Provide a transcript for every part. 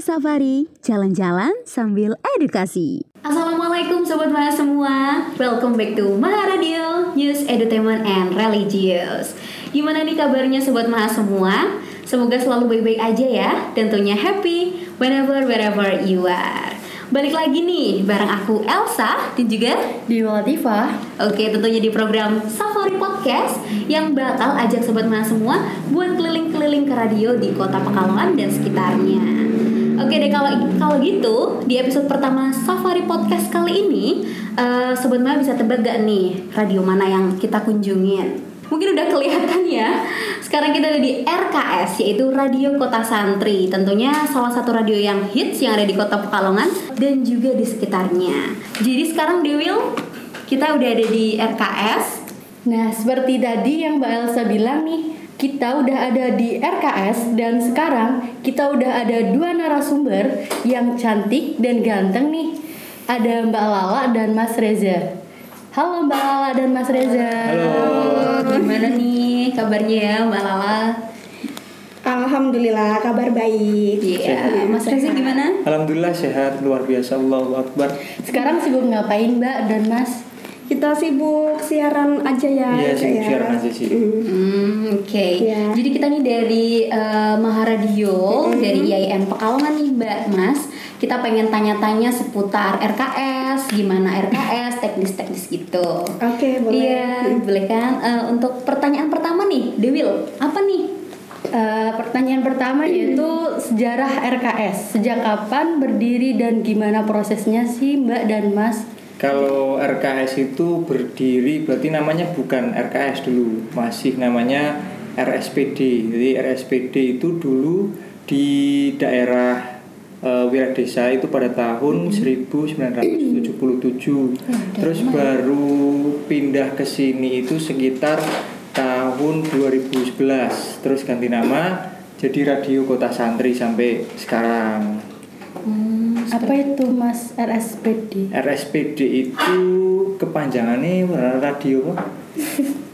Safari, jalan-jalan sambil edukasi. Assalamualaikum Sobat Maha semua Welcome back to Maha Radio News, Entertainment, and Religious Gimana nih kabarnya Sobat Maha semua? Semoga selalu baik-baik aja ya Tentunya happy whenever, wherever you are Balik lagi nih bareng aku Elsa dan juga di Latifah. Oke tentunya di program Safari Podcast Yang bakal ajak Sobat Maha semua buat keliling-keliling ke radio di kota Pekalongan dan sekitarnya Oke deh kalau kalau gitu di episode pertama Safari Podcast kali ini uh, Sobat Maya bisa tebak gak nih radio mana yang kita kunjungin? Mungkin udah kelihatan ya. Sekarang kita ada di RKS yaitu Radio Kota Santri. Tentunya salah satu radio yang hits yang ada di Kota Pekalongan dan juga di sekitarnya. Jadi sekarang Dewil kita udah ada di RKS. Nah, seperti tadi yang Mbak Elsa bilang nih, kita udah ada di RKS dan sekarang kita udah ada dua narasumber yang cantik dan ganteng nih. Ada Mbak Lala dan Mas Reza. Halo Mbak Lala dan Mas Reza. Halo. Gimana nih kabarnya ya Mbak Lala? Alhamdulillah kabar baik. Iya. Mas Reza gimana? Alhamdulillah sehat luar biasa Allahu Akbar. Sekarang sibuk ngapain Mbak dan Mas? Kita sibuk siaran aja ya. Iya sibuk ya. siaran aja sih. Hmm, oke. Iya. Jadi kita nih dari uh, Maharadio dari IAIN Pekalongan nih Mbak Mas. Kita pengen tanya-tanya seputar RKS, gimana RKS, teknis-teknis gitu. Oke, boleh. Iya, boleh kan? Uh, untuk pertanyaan pertama nih, Dewil, apa nih? Uh, pertanyaan pertama yaitu sejarah RKS. Sejak kapan berdiri dan gimana prosesnya sih Mbak dan Mas? Kalau RKS itu berdiri berarti namanya bukan RKS dulu, masih namanya RSPD. Jadi RSPD itu dulu di daerah uh, Wiradesa itu pada tahun 1977. Terus baru pindah ke sini itu sekitar tahun 2011. Terus ganti nama jadi Radio Kota Santri sampai sekarang. Hmm, apa itu Mas RSPD? RSPD itu kepanjangannya radio apa?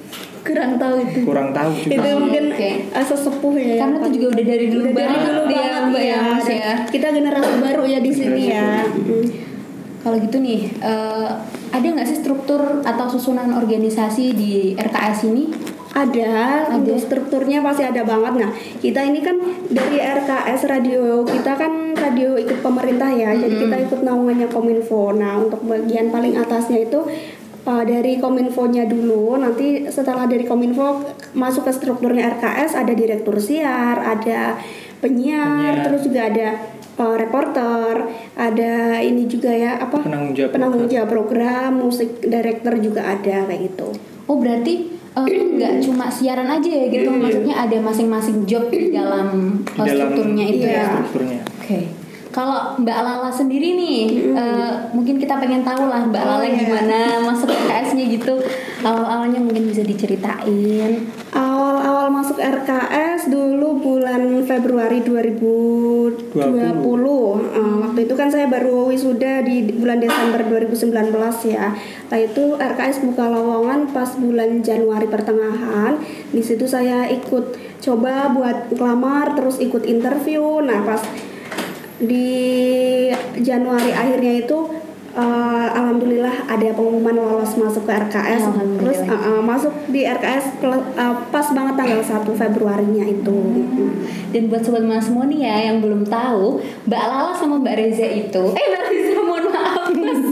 Kurang tahu itu. Kurang tahu juga. Itu sih. mungkin uh, sesepuh ya. Karena itu juga udah dari dulu Udah dari banget dulu ya, banget Mbak ya, ya. Ya. Kita generasi baru ya di sini ya. Mm. Kalau gitu nih, eh, ada nggak sih struktur atau susunan organisasi di RKS ini? Ada, Ada. untuk strukturnya pasti ada banget. Nah, kita ini kan dari RKS radio, kita kan radio ikut pemerintah ya, jadi kita ikut naungannya Kominfo. Nah, untuk bagian paling atasnya itu uh, dari Kominfonya dulu, nanti setelah dari Kominfo masuk ke strukturnya RKS ada direktur siar, ada penyiar, Penyiar. terus juga ada uh, reporter, ada ini juga ya apa Penanggung jawab penanggung jawab program, musik director juga ada kayak gitu. Oh berarti eh, nggak cuma siaran aja ya gitu, maksudnya ada masing-masing job di dalam, Di eh, dalam strukturnya itu iya. ya. strukturnya. Oke. Kalau Mbak Lala sendiri nih, eh, mungkin kita pengen tahu lah Mbak Oh, Lala iya. gimana masuk RKS-nya gitu. Awal-awalnya mungkin bisa diceritain. Masuk RKS dulu bulan Februari 2020. Eh, waktu itu kan saya baru wisuda di bulan Desember 2019 ya. Nah itu RKS buka lowongan pas bulan Januari pertengahan. Di situ saya ikut coba buat ngelamar terus ikut interview. Nah pas di Januari akhirnya itu eh, alhamdulillah ada pengumuman lolos masuk ke RKS Alhamdulillah. terus eh, eh, masuk di RKS eh, pas banget tanggal 1 Februarinya itu. Dan buat sobat mas semua nih ya yang belum tahu, Mbak Lala sama Mbak Reza itu, eh Mbak Reza mohon maaf Mas,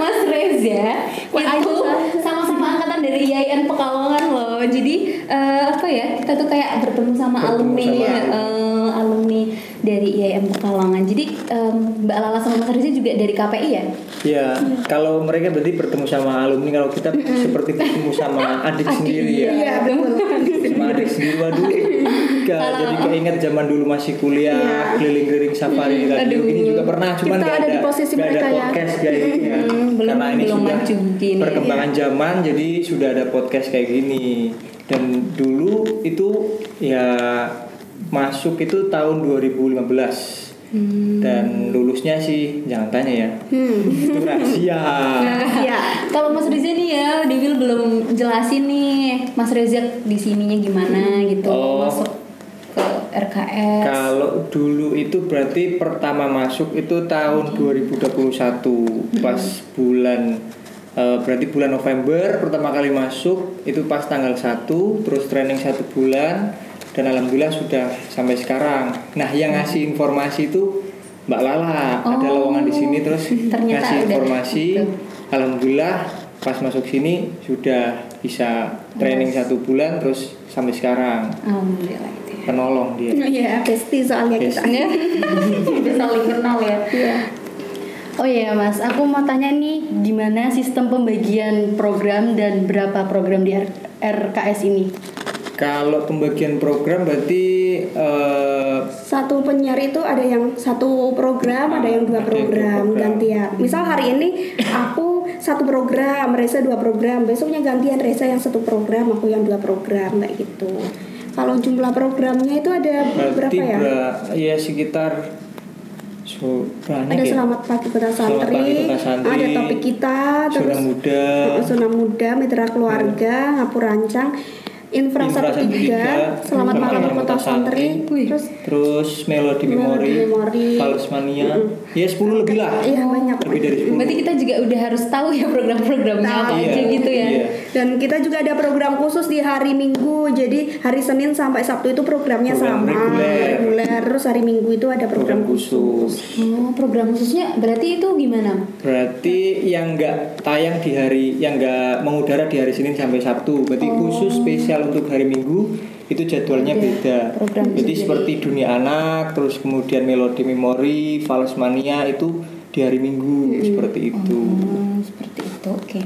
Mas Reza itu sama-sama angkatan dari IAIN Pekalongan loh. Jadi eh, apa ya kita tuh kayak bertemu sama Bertemu alumni sama eh, alumni dari IAIN Pekalongan. Jadi em, Mbak Lala sama Mas Reza juga dari KPI ya? Ya, kalau mereka berarti bertemu sama alumni, kalau kita seperti bertemu sama adik sendiri ya. iya betul Sama adik sendiri, waduh. Gak, jadi keinget zaman dulu masih kuliah, Iya. keliling-keliling safari. Aduh. Ini juga pernah, cuman Kita gak ada ada, di posisi gak ada mereka ya. podcast kayak gini ya. Hmm, belum- Karena ini belum sudah maju begini. perkembangan zaman, jadi sudah ada podcast kayak gini. Dan dulu itu ya masuk itu tahun 2015. Hmm. Dan lulusnya sih jangan tanya ya. hmm. Itu rahasia. ya Kalau Mas Reza nih ya, Devil belum jelasin nih Mas Reza di sininya gimana gitu Oh. masuk ke RKS? Kalau dulu itu berarti pertama masuk itu tahun 2021 pas bulan eh, berarti bulan November pertama kali masuk itu pas tanggal 1 terus training satu bulan dan alhamdulillah sudah sampai sekarang. Nah, yang ngasih informasi itu Mbak Lala ada lowongan di sini terus ngasih udah informasi. Alhamdulillah pas masuk sini sudah bisa training satu bulan terus sampai sekarang Alhamdulillah itu ya. penolong dia. Iya, bestie soalnya kita. Bestie. Udah saling kenal ya. Iya. Oh iya Mas, aku mau tanya nih gimana sistem pembagian program dan berapa program di RKS ini? Kalau pembagian program berarti eh, Satu penyiar itu ada yang satu program, ada yang dua dua program, program. gantian. Misal hari ini aku satu program, Reza dua program, besoknya gantian Reza yang satu program, aku yang dua program kayak gitu. Kalau jumlah programnya itu ada berapa berarti ya? bera- ya sekitar so, Ada ya. selamat pagi kota santri, Pagi Kota Santri, ada topik kita, Zona terus muda, uh, zona muda, mitra keluarga, ngapur rancang, infra Infra satu tiga, 13, selamat malam kota Kota santri, Wih. terus terus melodi memori, Melodi Memori. Fals Mania, ya 10 lebih lah. iya banyak. Lebih dari 10. Berarti kita juga udah harus tahu ya program-programnya Tahu. apa aja Iya, gitu ya. iya. Dan kita juga ada program khusus di hari Minggu. Jadi hari Senin sampai Sabtu itu programnya Program sama, reguler. reguler. Terus hari Minggu itu ada program, program khusus. Oh, program khususnya berarti itu gimana? Berarti yang nggak tayang di hari, yang nggak mengudara di hari Senin sampai Sabtu. Berarti khusus spesial untuk hari Minggu itu jadwalnya beda. program Jadi sendiri. seperti dunia anak, terus kemudian melodi memori, Fals Mania itu di hari Minggu seperti itu. Hmm, seperti itu. Oke.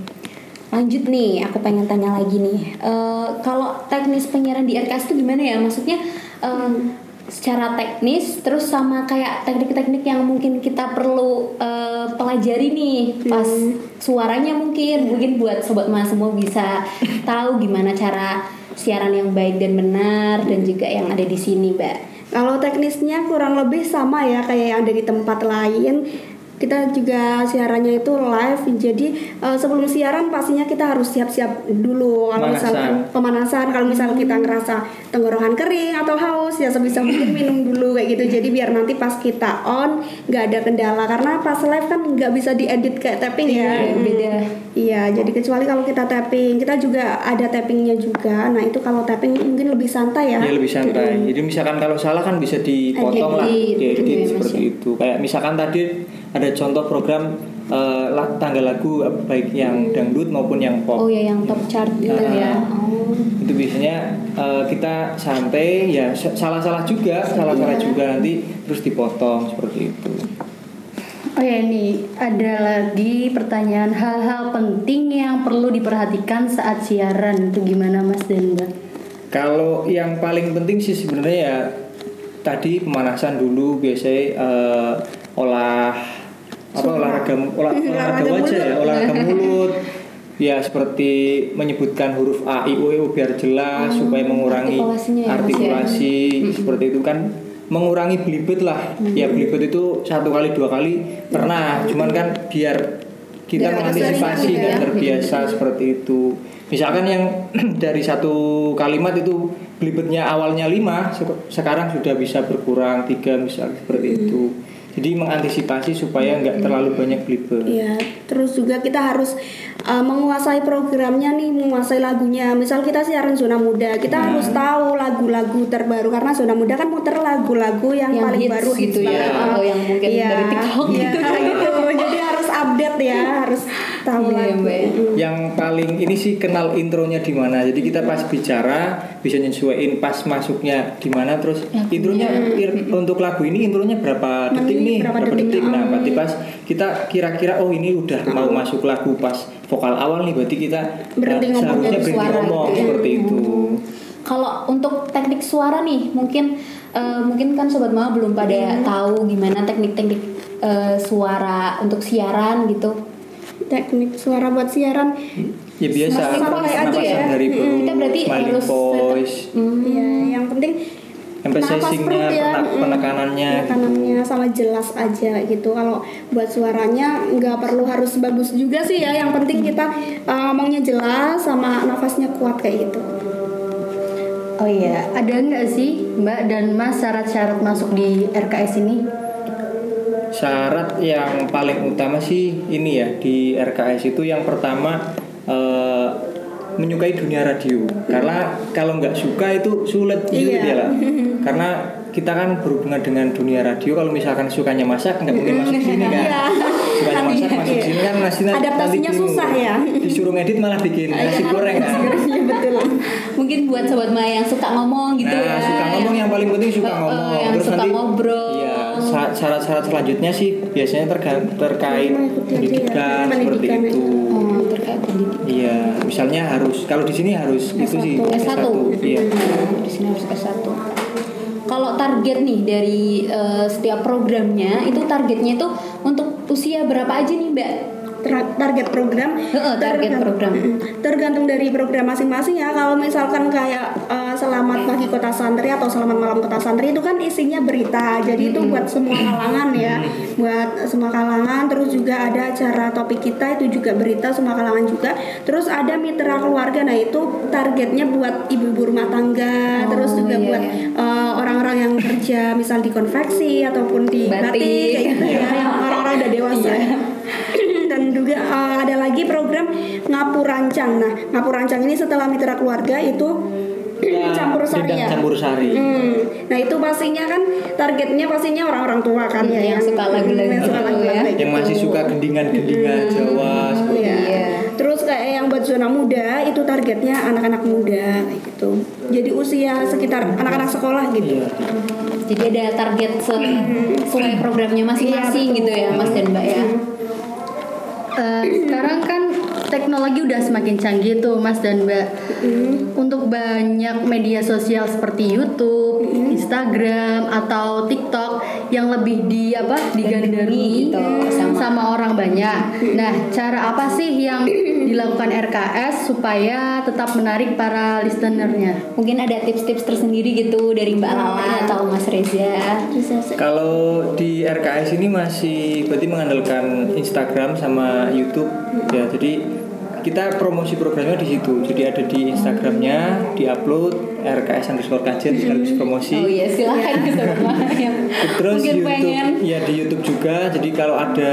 Lanjut nih, aku pengen tanya lagi nih. Eh, kalau teknis penyiaran di RKS itu gimana ya? Maksudnya eh, secara teknis, terus sama kayak teknik-teknik yang mungkin kita perlu eh, pelajari nih pas suaranya mungkin, mungkin buat sobat mas semua bisa tahu gimana cara siaran yang baik dan benar dan juga yang ada di sini, Mbak. Kalau teknisnya kurang lebih sama ya kayak yang ada di tempat lain. Kita juga siarannya itu live. Jadi eh, sebelum siaran pastinya kita harus siap-siap dulu. Kalau misal Pemanasan. pemanasan, kalau misal kita ngerasa tenggorokan kering atau haus ya sebisa mungkin minum dulu kayak gitu. Jadi biar nanti pas kita on nggak ada kendala karena pas live kan nggak bisa diedit kayak tapping ya. Iya, beda. Iya, jadi kecuali kalau kita tapping, kita juga ada tappingnya juga. Nah itu kalau tapping mungkin lebih santai ya. Ya lebih santai. Jadi misalkan kalau salah kan bisa dipotong lah, Edit, diedit gitu ya, Mas, seperti ya. itu. Kayak misalkan tadi ada contoh program eh, la- tangga lagu eh, baik yang dangdut maupun yang pop. Oh ya yang top chart gitu Ah. ya. Oh. Itu biasanya eh, kita santai ya sa- salah-salah juga, salah-salah Iya. juga nanti terus dipotong seperti itu. Oh ya nih, ada lagi pertanyaan hal-hal penting yang perlu diperhatikan saat siaran itu gimana Mas dan Mbak? Kalau yang paling penting sih sebenarnya ya tadi pemanasan dulu biasanya eh, olah apa olahraga olah, olahraga wajah ya olahraga mulut. Ya seperti menyebutkan huruf a i u e u biar jelas supaya mengurangi ya, ya? artikulasi seperti itu kan. Mengurangi belibet lah. Ya belibet itu satu kali dua kali pernah. Cuman kan biar kita mengantisipasi dan ya. terbiasa seperti itu. Misalkan yang dari satu kalimat itu belibetnya awalnya lima sek- sekarang sudah bisa berkurang tiga misal seperti itu jadi mengantisipasi supaya nggak terlalu banyak belibet Iya, terus juga kita harus uh, menguasai programnya nih, menguasai lagunya. Misal kita siaran zona muda, kita Nah. harus tahu lagu-lagu terbaru karena zona muda kan muter lagu-lagu yang, Yang paling hits baru hits gitu ya, atau yang mungkin Iya, dari TikTok iya, gitu. gitu. Update ya, harus tahu Iya. Mbak, ya. Yang paling ini sih kenal intronya di mana. Jadi kita pas bicara bisa nyesuaiin pas masuknya di mana. Terus intronya ir- untuk lagu ini intronya berapa detik nih? berapa berapa, detik, detik, nah oh. berarti pas kita kira-kira oh ini udah mau masuk lagu pas vokal awal nih berarti kita Berhenti eh, ngomong seharusnya berhenti suara ngomong gitu ya. seperti itu. Kalau untuk teknik suara nih, mungkin eh, mungkin kan sobat mama belum pada tahu gimana teknik-teknik eh, suara untuk siaran gitu. Teknik suara buat siaran. ya biasa pakai aja ya. dari Mm, perut, kita berarti harus voice Iya, yang penting emphasizingnya ya, penak- mm, penekanannya gitu. penekanannya sama jelas aja gitu kalau buat suaranya nggak perlu harus bagus juga sih ya yang penting kita uh, ngomongnya jelas sama nafasnya kuat kayak gitu Oh iya, ada nggak sih Mbak dan Mas syarat-syarat masuk di RKS ini? Syarat yang paling utama sih ini ya di RKS itu yang pertama eh, menyukai dunia radio karena kalau nggak suka itu sulit sulit Iya. ya lah karena kita kan berhubungan dengan dunia radio kalau misalkan sukanya masak nggak mungkin masuk sini kan Iya. sukanya masak masuk Iya. sini kan nasi Adaptasinya susah ya. disuruh ngedit malah bikin nasi goreng kan Iya betul. Mungkin buat sobat Maya yang suka ngomong gitu nah, ya. suka ngomong yang paling penting suka ngomong yang terus suka nanti ngobrol. Iya syarat-syarat selanjutnya sih biasanya terkait pendidikan aja ya, seperti pendidikan itu Oh, terkait pendidikan. iya misalnya harus kalau di sini harus itu sih S1. iya Hmm, Di sini harus S1. Kalau target nih dari eh, setiap programnya itu targetnya itu untuk usia berapa aja nih, Mbak? Target program. Target program. Tergantung dari program masing-masing ya. Kalau misalkan kayak eh, selamat pagi kota santri atau selamat malam kota santri itu kan isinya berita. Jadi itu buat semua kalangan ya. Buat semua kalangan. Terus juga ada acara topik kita itu juga berita semua kalangan juga. Terus ada mitra keluarga nah itu targetnya buat ibu-ibu rumah tangga. Oh, terus juga iya, buat iya. eh, orang-orang yang kerja misal di konveksi ataupun di Batik. batik, kayak gitu ya. Yang orang-orang udah dewasa. Dan juga uh, ada lagi program ngapur rancang. Nah, ngapur rancang ini setelah mitra keluarga itu Ya, campur sari ya. campur sari Hmm. Nah itu pastinya kan targetnya pastinya orang-orang tua kan ya Yang suka lagu-lagu yang suka gitu lagu-lagu ya. yang gitu. masih suka gendingan-gendingan Jawa seperti Iya. Iya. Terus kayak yang buat zona muda itu targetnya anak-anak muda kayak gitu. Jadi usia sekitar anak-anak sekolah gitu. Iya. Jadi ada target se- sesuai programnya masing-masing Iya, betul. gitu ya, Mas dan Mbak ya. Eh, sekarang kan teknologi udah semakin canggih tuh Mas dan Mbak. Untuk banyak media sosial seperti YouTube, Instagram atau TikTok yang lebih di apa digandrungi gitu, sama- sama. orang banyak. Nah, cara apa sih yang dilakukan RKS supaya tetap menarik para listenernya? Mungkin ada tips-tips tersendiri gitu dari Mbak Lala atau Mas Reza. Kalau di RKS ini masih berarti mengandalkan Instagram sama YouTube ya. Jadi kita promosi programnya di situ. Jadi ada di Instagramnya, diupload RKS underscore kajian sekaligus promosi. Oh iya, silakan ke semua yang Terus mungkin YouTube, pengen. ya di YouTube juga. Jadi kalau ada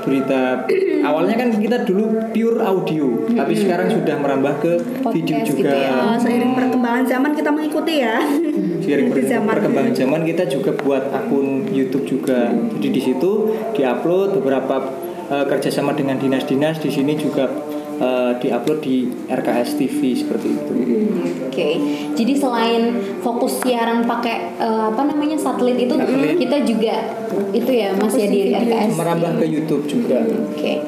berita, awalnya kan kita dulu pure audio, tapi sekarang sudah merambah ke video Podcast juga. gitu ya. Uh, seiring perkembangan zaman kita mengikuti ya. Seiring per- Di zaman. perkembangan zaman kita juga buat akun YouTube juga. Jadi di situ diupload beberapa eh, kerjasama dengan dinas-dinas di sini juga eh, diupload di RKS TV seperti itu. Oke, jadi selain fokus siaran pakai eh, apa namanya satelit itu, Satelit. kita juga itu ya Mas ya di RKS. Merambah ke YouTube juga. Oke,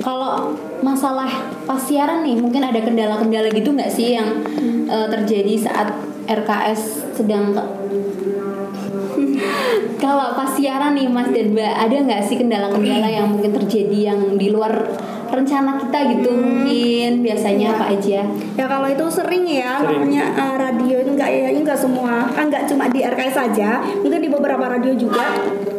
kalau masalah pas siaran nih, mungkin ada kendala-kendala gitu nggak sih yang eh, terjadi saat RKS sedang ke- kalau pas siaran nih Mas dan Mbak, ada nggak sih kendala-kendala yang mungkin terjadi yang di luar rencana kita gitu mungkin biasanya apa aja? Ya kalau itu sering ya Sering. namanya uh, radio itu enggak ya enggak semua kan enggak cuma di RKS saja mungkin di beberapa radio juga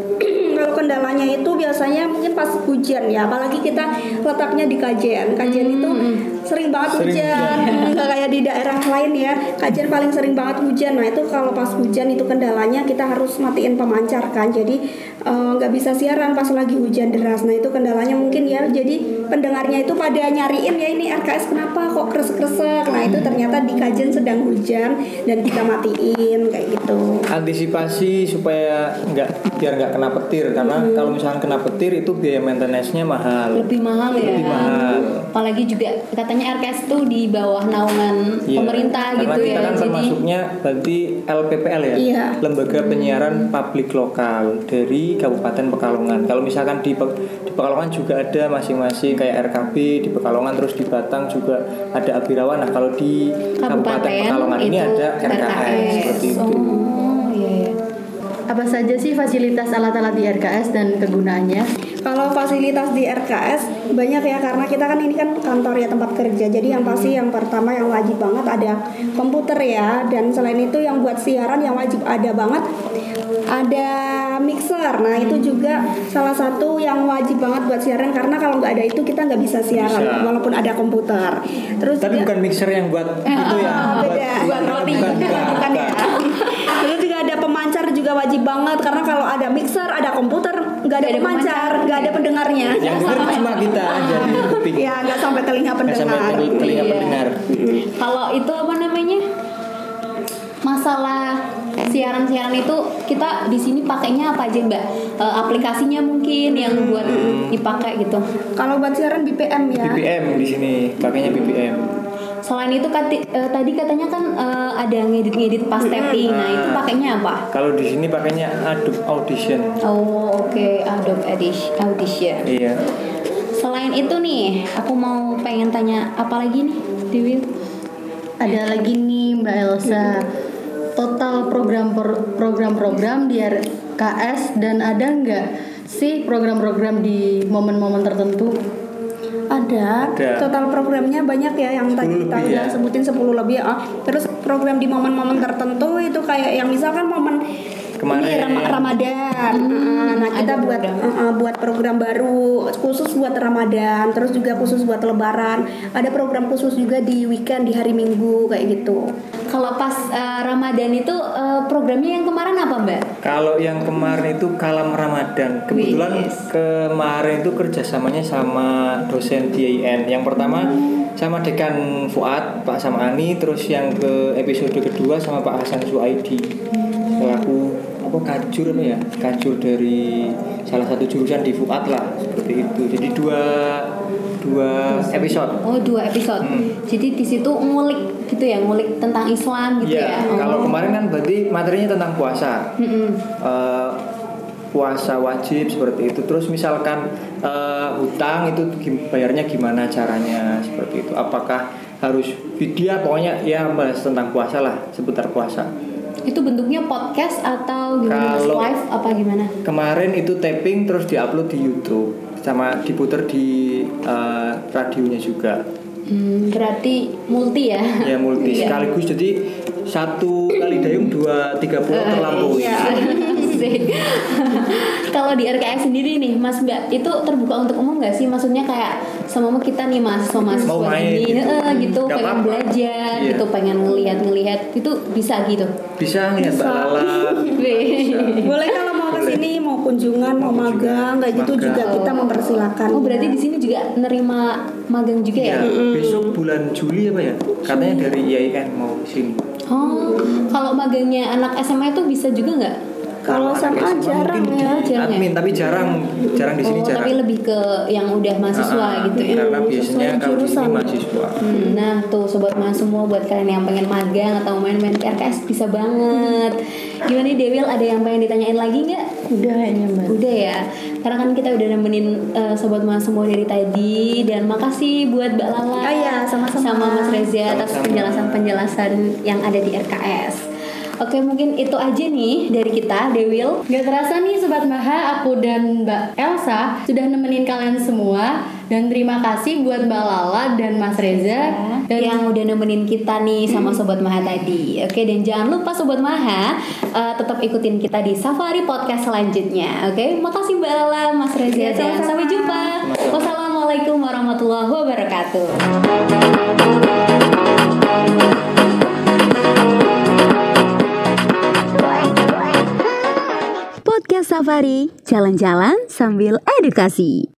kalau kendalanya itu biasanya mungkin pas hujan ya apalagi kita letaknya di kajian kajian itu sering banget Sering hujan. nggak kayak di daerah lain ya. Kajian paling sering banget hujan. Nah itu kalau pas hujan itu kendalanya kita harus matiin pemancar kan. Jadi eh, nggak bisa siaran pas lagi hujan deras. Nah itu kendalanya mungkin ya. Jadi pendengarnya itu pada nyariin ya ini RKS kenapa kok kresek-kresek? Nah itu ternyata di kajian sedang hujan dan kita matiin kayak gitu. Antisipasi supaya nggak biar nggak kena petir. Karena kalau misalkan kena petir itu biaya maintenance-nya mahal. lebih mahal ya Lebih mahal. apalagi juga katanya RKS tuh di bawah naungan Iya. pemerintah Karena gitu kita ya kan jadi termasuknya berarti LPPL ya, Iya. lembaga penyiaran publik lokal dari Kabupaten Pekalongan. Kalau misalkan di Pe- di Pekalongan juga ada masing-masing kayak RKB di Pekalongan terus di Batang juga ada Abirawan. Nah kalau di Kabupaten, kabupaten Pekalongan ini itu ada RKS, seperti itu. oh Apa saja sih fasilitas alat-alat di RKS dan kegunaannya? Kalau fasilitas di RKS banyak ya karena kita kan ini kan kantor ya tempat kerja. Jadi yang pasti yang pertama yang wajib banget ada komputer ya dan selain itu yang buat siaran yang wajib ada banget ada mixer. Nah itu juga salah satu yang wajib banget buat siaran karena kalau nggak ada itu kita nggak bisa siaran Bisa. walaupun ada komputer. Terus Tapi juga- bukan mixer yang buat itu ya. Ah, beda buat roti bukan, bukan, bukan ya terus juga ada pemancar juga wajib banget karena kalau ada mixer ada komputer nggak ada ada pemancar nggak ada pendengarnya Yang denger cuma kita aja di kuping. ya nggak sampai telinga sampai pendengar telinga Iya. pendengar. Kalau itu apa namanya? Masalah siaran-siaran itu kita di sini pakainya apa aja mbak? Eh, aplikasinya mungkin yang buat dipakai gitu. kalau buat siaran BPM ya BPM di sini pakainya BPM. Selain itu kati- eh, tadi katanya kan eh, ada ngedit-ngedit pas tapping. Nah itu pakainya apa? Kalau di sini pakainya Adobe Audition. Oh oke Adobe Audition. Audition. Iya. Selain itu nih, aku mau pengen tanya apa lagi nih, Dewi? Ada lagi nih Mbak Elsa. Total program program-program di RKS dan ada nggak sih program-program di momen-momen tertentu? Ada. Ada. total programnya banyak ya yang 10 tadi kita udah ya. sebutin 10 lebih ya. terus program di momen-momen tertentu itu kayak yang misalkan momen Kemarin. ini Ram- Ramadan Ah, nah kita ada buat program. uh, uh, buat program baru khusus buat Ramadan terus juga khusus buat Lebaran ada program khusus juga di weekend di hari Minggu kayak gitu Kalau pas eh, Ramadan itu eh, programnya yang kemarin apa mbak? Kalau yang kemarin itu Kalam Ramadan. Kebetulan Wis. kemarin itu kerjasamanya sama dosen DIN. Yang pertama sama Dekan Fuad, Pak Samani, terus yang ke episode kedua sama Pak Hasan Suaidi. Selaku apa kajur apa ya? Kajur dari salah satu jurusan di Fuad lah, seperti itu. Jadi dua dua episode. Oh dua episode. Hmm. Jadi di situ ngulik gitu ya, ngulik tentang Islam gitu Iya, ya. Oh. kalau kemarin kan berarti materinya tentang puasa. Mm-mm. Eh, puasa wajib seperti itu. Terus misalkan eh, hutang itu bayarnya gimana caranya seperti itu. Apakah harus video pokoknya ya bahas tentang puasa lah, seputar puasa. Itu bentuknya podcast atau gimana? Kalau- live apa gimana? Kemarin itu taping terus diupload di YouTube sama diputer di eh, radionya juga. Hmm, berarti multi ya? Ya multi Iya. sekaligus jadi satu kali dayung dua tiga pulau terlampaui. Iya. Kalau di RKS sendiri nih, Mas Mbak, itu terbuka untuk umum nggak sih? Maksudnya kayak sama kita nih mahasiswa mahasiswa Mau main ini, gitu. eh, gitu, Nggak pengen apa-apa. belajar, Iya. gitu, pengen ngelihat-ngelihat, itu bisa gitu. Bisa ngeliat Mbak Lala. boleh kalau mau ke sini mau kunjungan mau Mau magang kayak gitu magang. juga kita mempersilahkan Oh berarti di sini juga nerima magang juga ya? Ya, besok bulan Juli apa ya? Katanya dari IAIN mau sini. Oh, kalau magangnya anak SMA itu bisa juga nggak? Kalau anak SMA jarang ya. Jarang ya? admin, tapi jarang, jarang di sini oh, jarang. tapi lebih ke yang udah mahasiswa Ah, gitu ya? Karena biasanya kalau di sini mahasiswa. Hmm, nah tuh sobat mas semua buat kalian yang pengen magang atau main-main RKS bisa banget. Gimana nih Dewil ada yang pengen ditanyain lagi nggak? Udah kayaknya Mbak. Udah ya, karena kan kita udah nemenin eh, sobat mas semua dari tadi dan makasih buat Mbak Lala, Ah, iya, sama-sama. sama Mas Reza atas penjelasan-penjelasan yang ada di RKS. Oke mungkin itu aja nih dari kita Dewil. Gak terasa nih Sobat Maha, aku dan Mbak Elsa sudah nemenin kalian semua Dan terima kasih buat Mbak Lala dan Mas Reza Dan yang udah nemenin kita nih sama Sobat Maha tadi. Oke, dan jangan lupa Sobat Maha eh, tetap ikutin kita di Safari Podcast selanjutnya. Oke, makasih Mbak Lala, Mas Reza, Ya, dan sampai jumpa. Wassalamualaikum warahmatullahi wabarakatuh. Safari, jalan-jalan sambil edukasi.